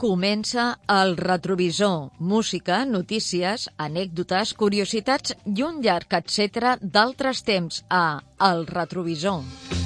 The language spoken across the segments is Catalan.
Comença el retrovisor, música, notícies, anècdotes, curiositats i un llarg etc d'altres temps a El Retrovisor.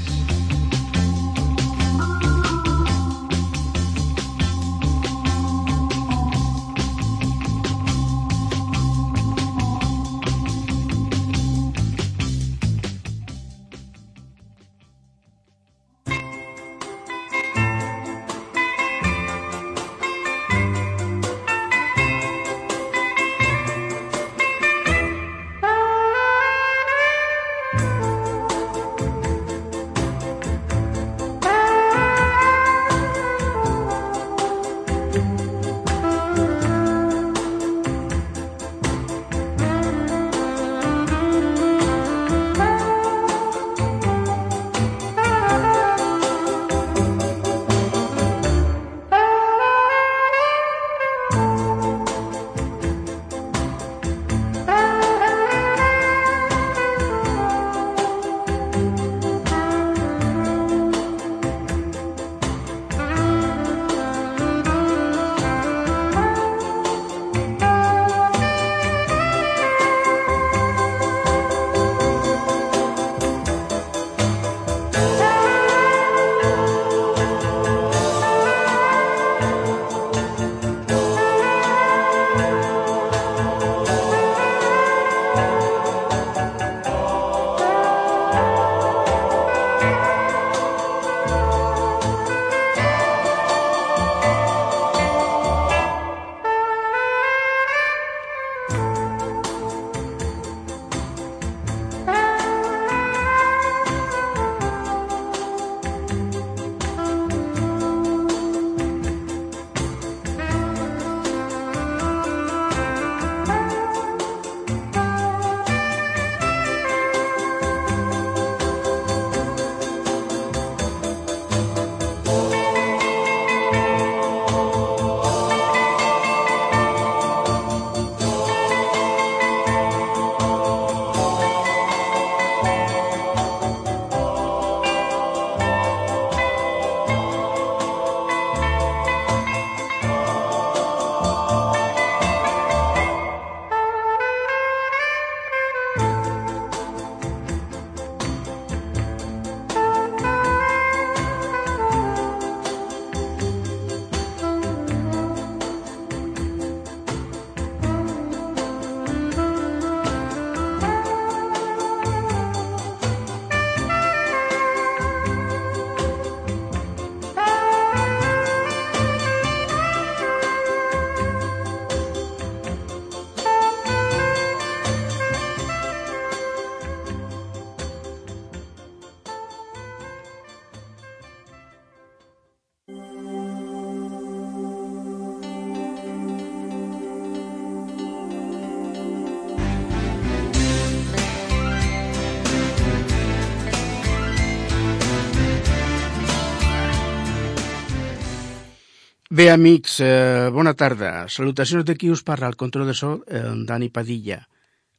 Bé, amics, eh, bona tarda. Salutacions de qui us parla el control de so, eh, Dani Padilla.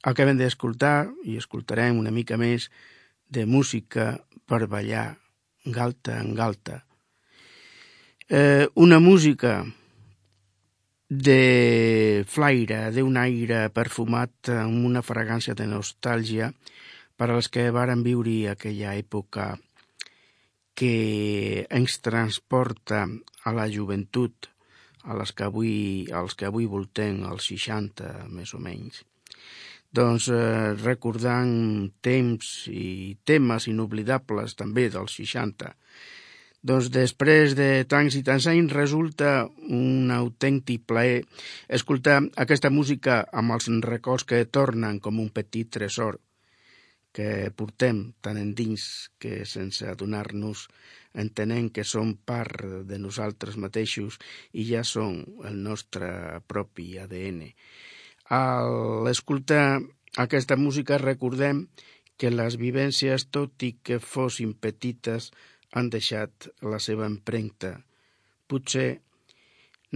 Acabem d'escoltar i escoltarem una mica més de música per ballar galta en galta. Eh, una música de flaire, d'un aire perfumat amb una fragància de nostàlgia per als que varen viure aquella època que ens transporta a la joventut, a les que avui, als que avui voltem, als 60 més o menys. Doncs eh, recordant temps i temes inoblidables també dels 60, doncs després de tants i tants anys resulta un autèntic plaer escoltar aquesta música amb els records que tornen com un petit tresor que portem tan endins que sense adonar-nos entenem que són part de nosaltres mateixos i ja són el nostre propi ADN. Al escoltar aquesta música recordem que les vivències, tot i que fossin petites, han deixat la seva empremta. Potser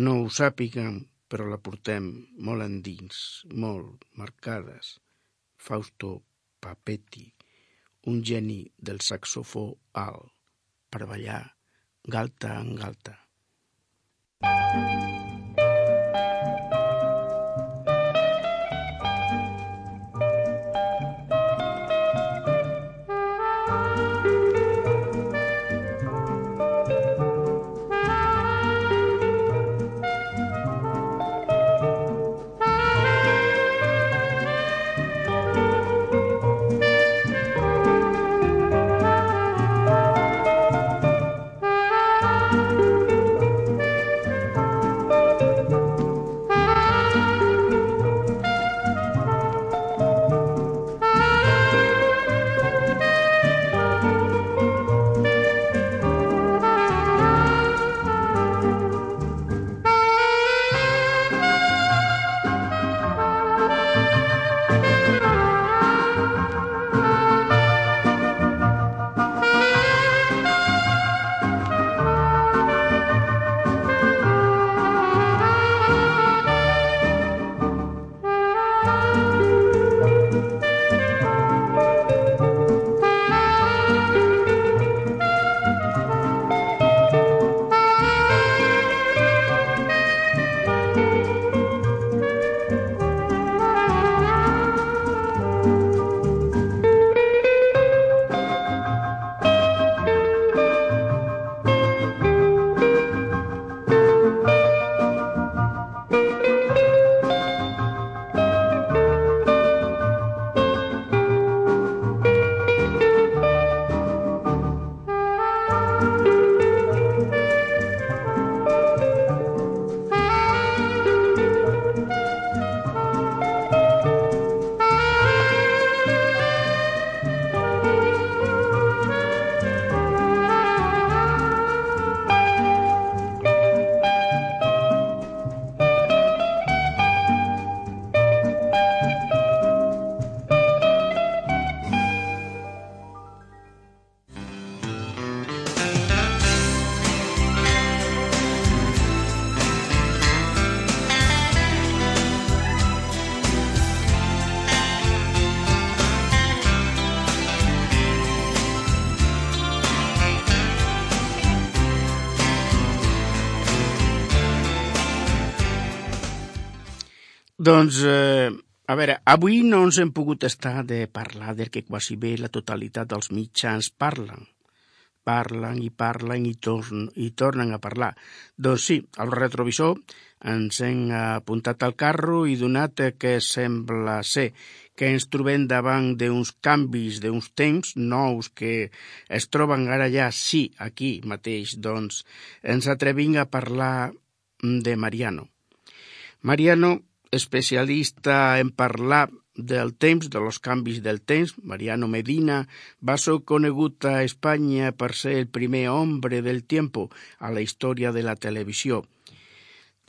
no ho sàpiguen, però la portem molt endins, molt marcades. Fausto Papetti, un geni del saxofó alt, per ballar galta en galta. Doncs, eh, a veure, avui no ens hem pogut estar de parlar del que quasi bé la totalitat dels mitjans parlen. Parlen i parlen i, torn, i tornen a parlar. Doncs sí, al retrovisor ens hem apuntat al carro i donat que sembla ser que ens trobem davant d'uns canvis, d'uns temps nous que es troben ara ja, sí, aquí mateix, doncs ens atrevim a parlar de Mariano. Mariano especialista en parlar del temps, de los canvis del temps, Mariano Medina, va ser conegut a Espanya per ser el primer hombre del tiempo a la història de la televisió.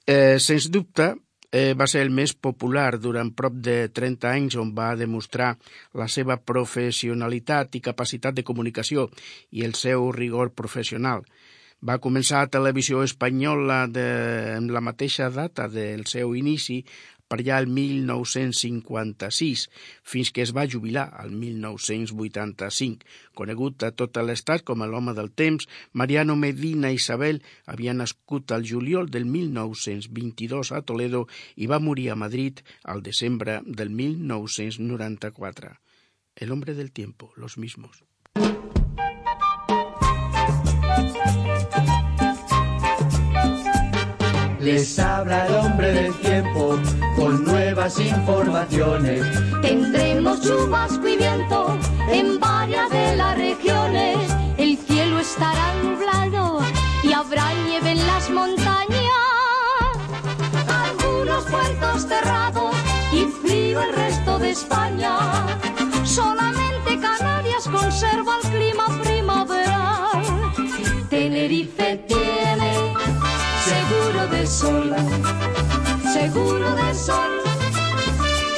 Eh, sens dubte, eh, va ser el més popular durant prop de 30 anys on va demostrar la seva professionalitat i capacitat de comunicació i el seu rigor professional. Va començar a televisió espanyola de, en la mateixa data del seu inici, per allà el 1956, fins que es va jubilar al 1985. Conegut a tot l'estat com l'home del temps, Mariano Medina Isabel havia nascut al juliol del 1922 a Toledo i va morir a Madrid al desembre del 1994. El hombre del tiempo, los mismos. Les habla el hombre del tiempo con nuevas informaciones. Tendremos chubasco y viento en varias de las regiones. El cielo estará nublado y habrá nieve en las montañas. Algunos puertos cerrados y frío el resto de España. Solamente Canarias conserva el clima primaveral. Tenerife sol, seguro de sol,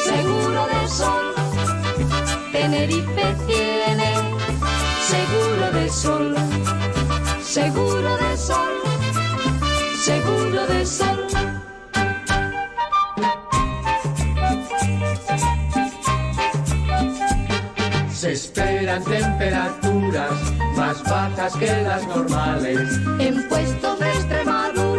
seguro de sol. Tenerife tiene seguro de sol, seguro de sol, seguro de sol. Se esperan temperaturas más bajas que las normales. En puestos de Extremadura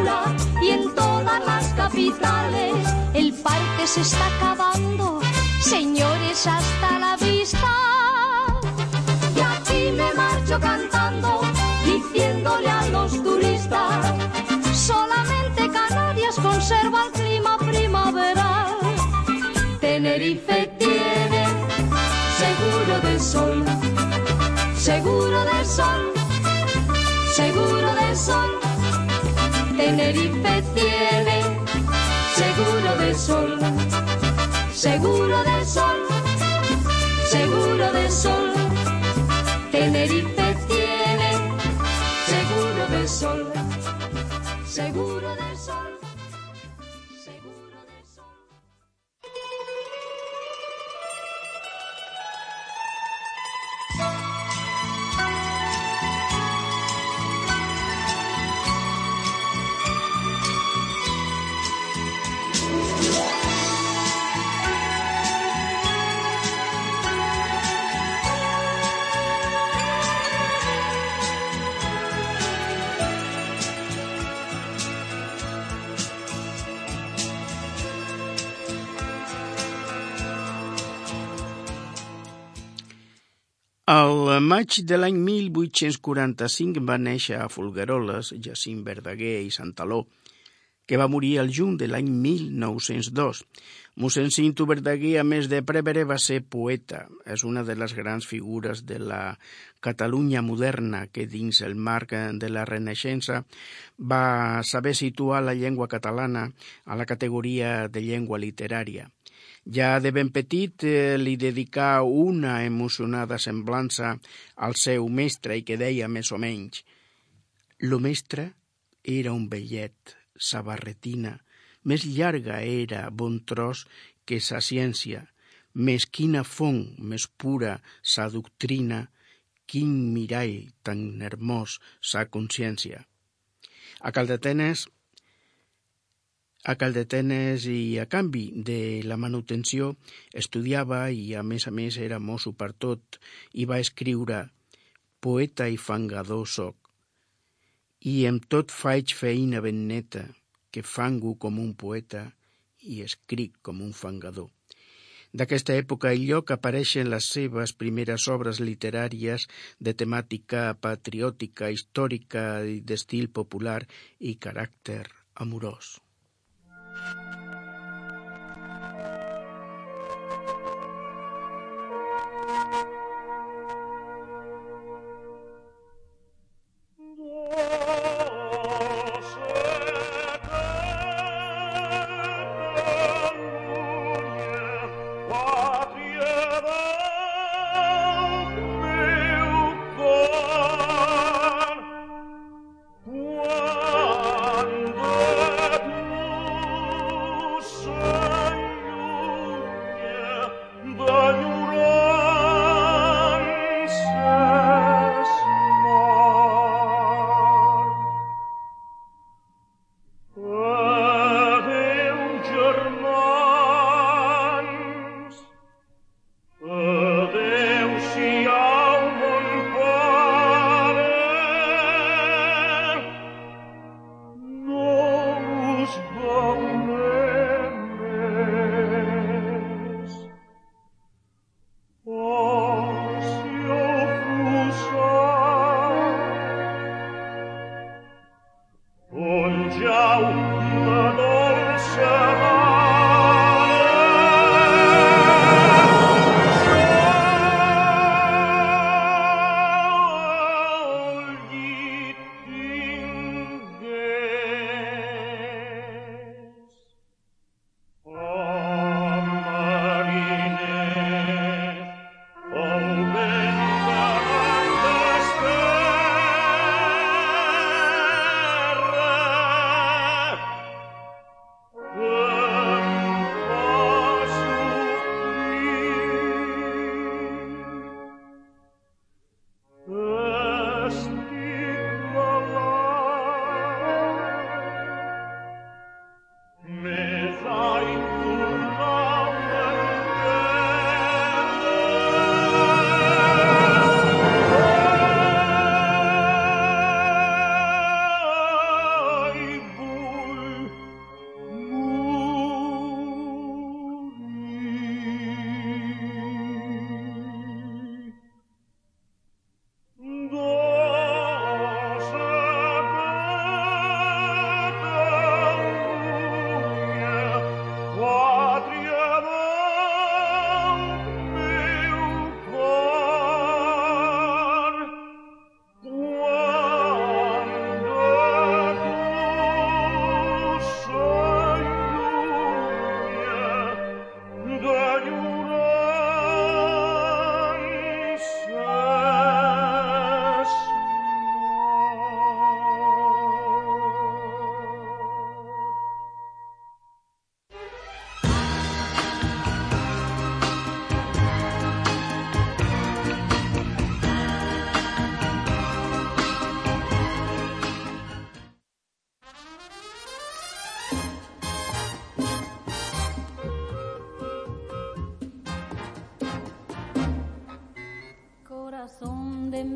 y en todas las capitales el parque se está acabando. Señores, hasta la vista. Y aquí me marcho cantando, diciéndole a los turistas, solamente Canarias conserva el clima primaveral. Tenerife tiene seguro del sol, seguro del sol, seguro del sol. Tenerife tiene seguro del sol, seguro del sol, seguro del sol. Tenerife tiene seguro del sol, seguro del sol. Maig de l'any 1845 va néixer a Folgueroles Jacint Verdaguer i Santaló, que va morir el juny de l'any 1902. Mossèn Cinto Verdaguer, a més de prevere, va ser poeta. És una de les grans figures de la Catalunya moderna que, dins el marc de la Renaixença, va saber situar la llengua catalana a la categoria de llengua literària. Ja de ben petit eh, li dedicà una emocionada semblança al seu mestre i que deia més o menys «Lo mestre era un vellet, sa barretina, més llarga era bon tros que sa ciència, més quina font, més pura sa doctrina, quin mirall tan hermós sa consciència». A Caldetenes a Caldetenes i a canvi de la manutenció estudiava i a més a més era mosso per tot i va escriure poeta i fangador soc i amb tot faig feina ben neta que fango com un poeta i escric com un fangador. D'aquesta època i lloc apareixen les seves primeres obres literàries de temàtica patriòtica, històrica i d'estil popular i caràcter amorós.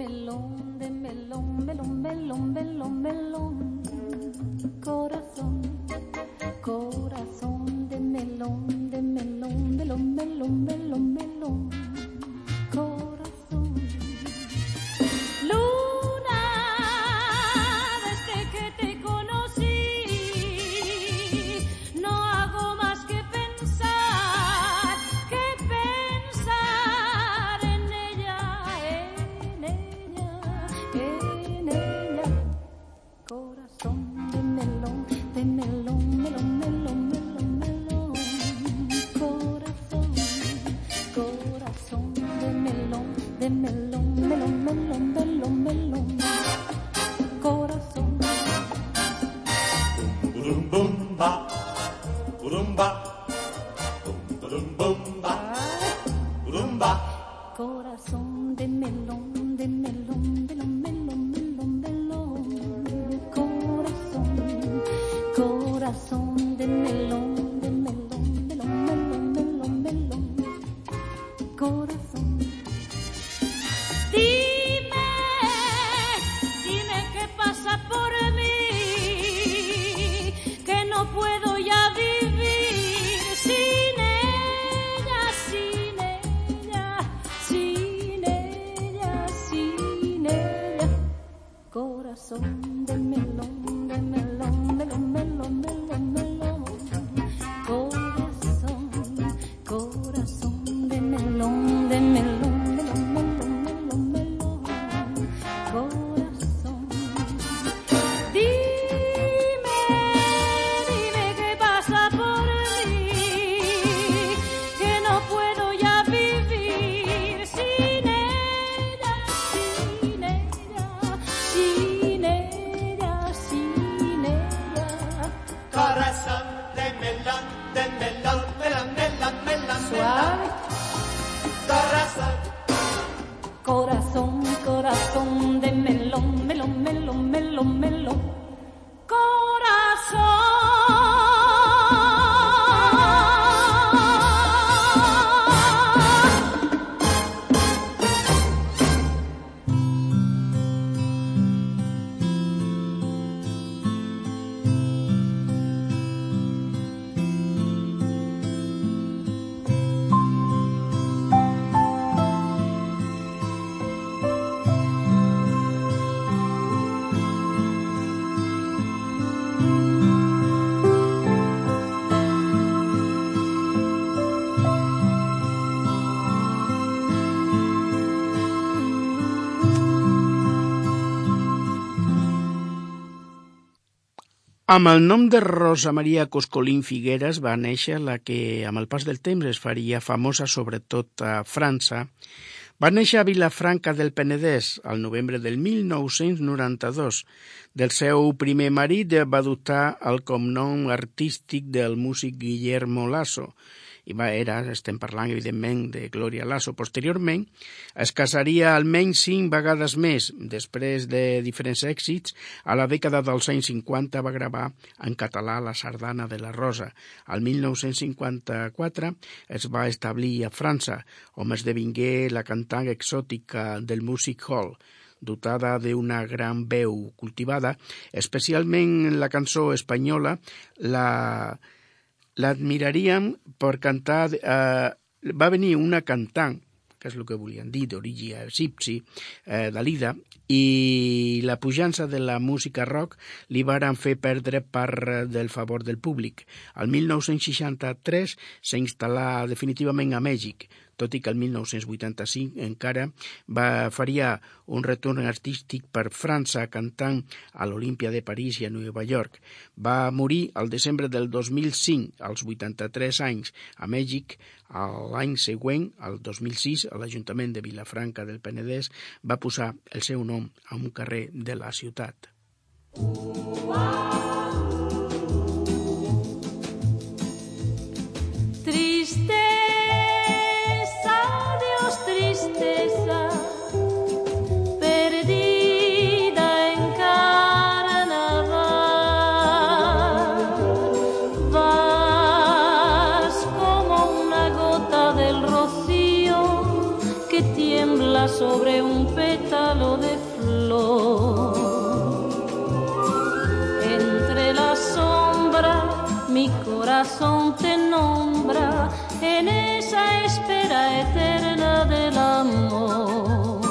alone. Corazón Amb el nom de Rosa Maria Coscolín Figueres va néixer la que, amb el pas del temps, es faria famosa sobretot a França. Va néixer a Vilafranca del Penedès al novembre del 1992. Del seu primer marit va adoptar el cognom artístic del músic Guillermo Lasso, i va, era, estem parlant evidentment de Gloria Lasso. Posteriorment es casaria almenys cinc vegades més. Després de diferents èxits, a la dècada dels anys 50 va gravar en català la sardana de la Rosa. Al 1954 es va establir a França, on esdevingué la cantant exòtica del Music Hall dotada d'una gran veu cultivada, especialment en la cançó espanyola, la l'admiraríem per cantar... Eh, va venir una cantant, que és el que volien dir, d'origen egipci, eh, Dalida, i la pujança de la música rock li varen fer perdre part del favor del públic. El 1963 s'instal·là definitivament a Mèxic, tot i que el 1985 encara va faria un retorn artístic per França cantant a l'Olímpia de París i a Nova York. Va morir el desembre del 2005, als 83 anys, a Mèxic. L'any següent, el 2006, l'Ajuntament de Vilafranca del Penedès va posar el seu nom a un carrer de la ciutat. Tristeza, corazón te nombra en esa espera eterna del amor.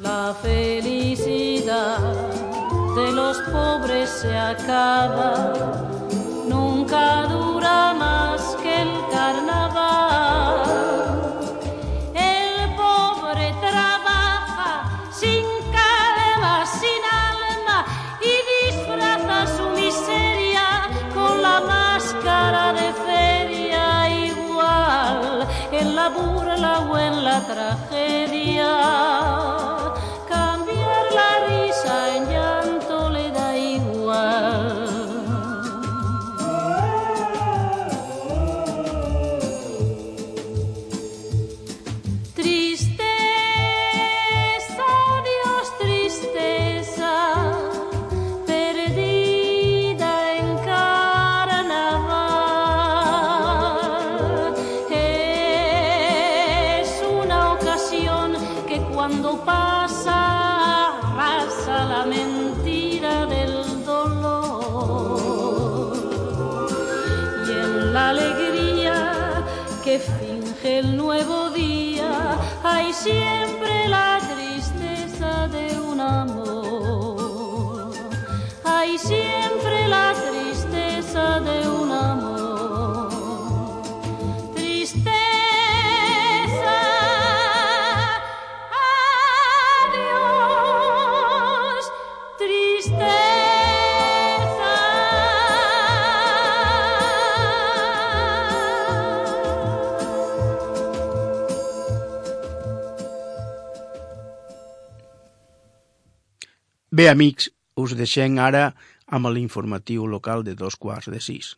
La felicidad de los pobres se acaba, la burla o en la tragedia. Que finge el nuevo día hay siempre la tristeza de un amor. Hay siempre Bé, amics, us deixem ara amb l'informatiu local de dos quarts de sis.